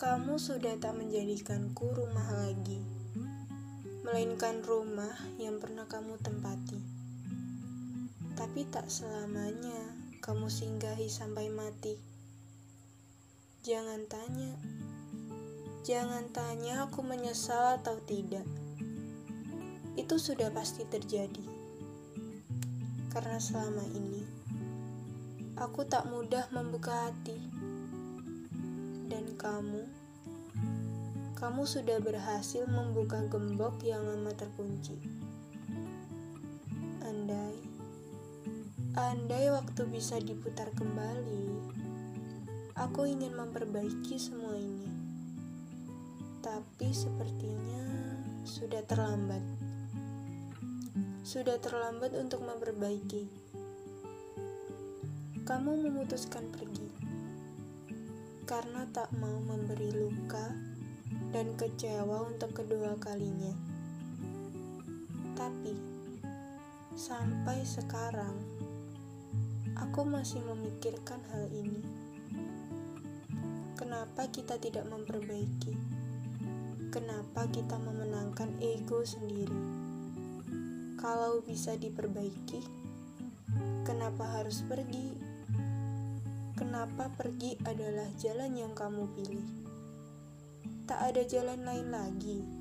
Kamu sudah tak menjadikanku rumah lagi, melainkan rumah yang pernah kamu tempati. Tapi tak selamanya kamu singgahi sampai mati. Jangan tanya, jangan tanya aku menyesal atau tidak. Itu sudah pasti terjadi, karena selama ini aku tak mudah membuka hati. Dan kamu, kamu sudah berhasil membuka gembok yang lama terkunci. Andai, andai waktu bisa diputar kembali, aku ingin memperbaiki semua ini. Tapi sepertinya sudah terlambat. Sudah terlambat untuk memperbaiki kamu memutuskan pergi karena tak mau memberi luka dan kecewa untuk kedua kalinya. Tapi sampai sekarang, aku masih memikirkan hal ini. Kenapa kita tidak memperbaiki? Kenapa kita memenangkan ego sendiri? Kalau bisa diperbaiki, kenapa harus pergi? Kenapa pergi adalah jalan yang kamu pilih? Tak ada jalan lain lagi.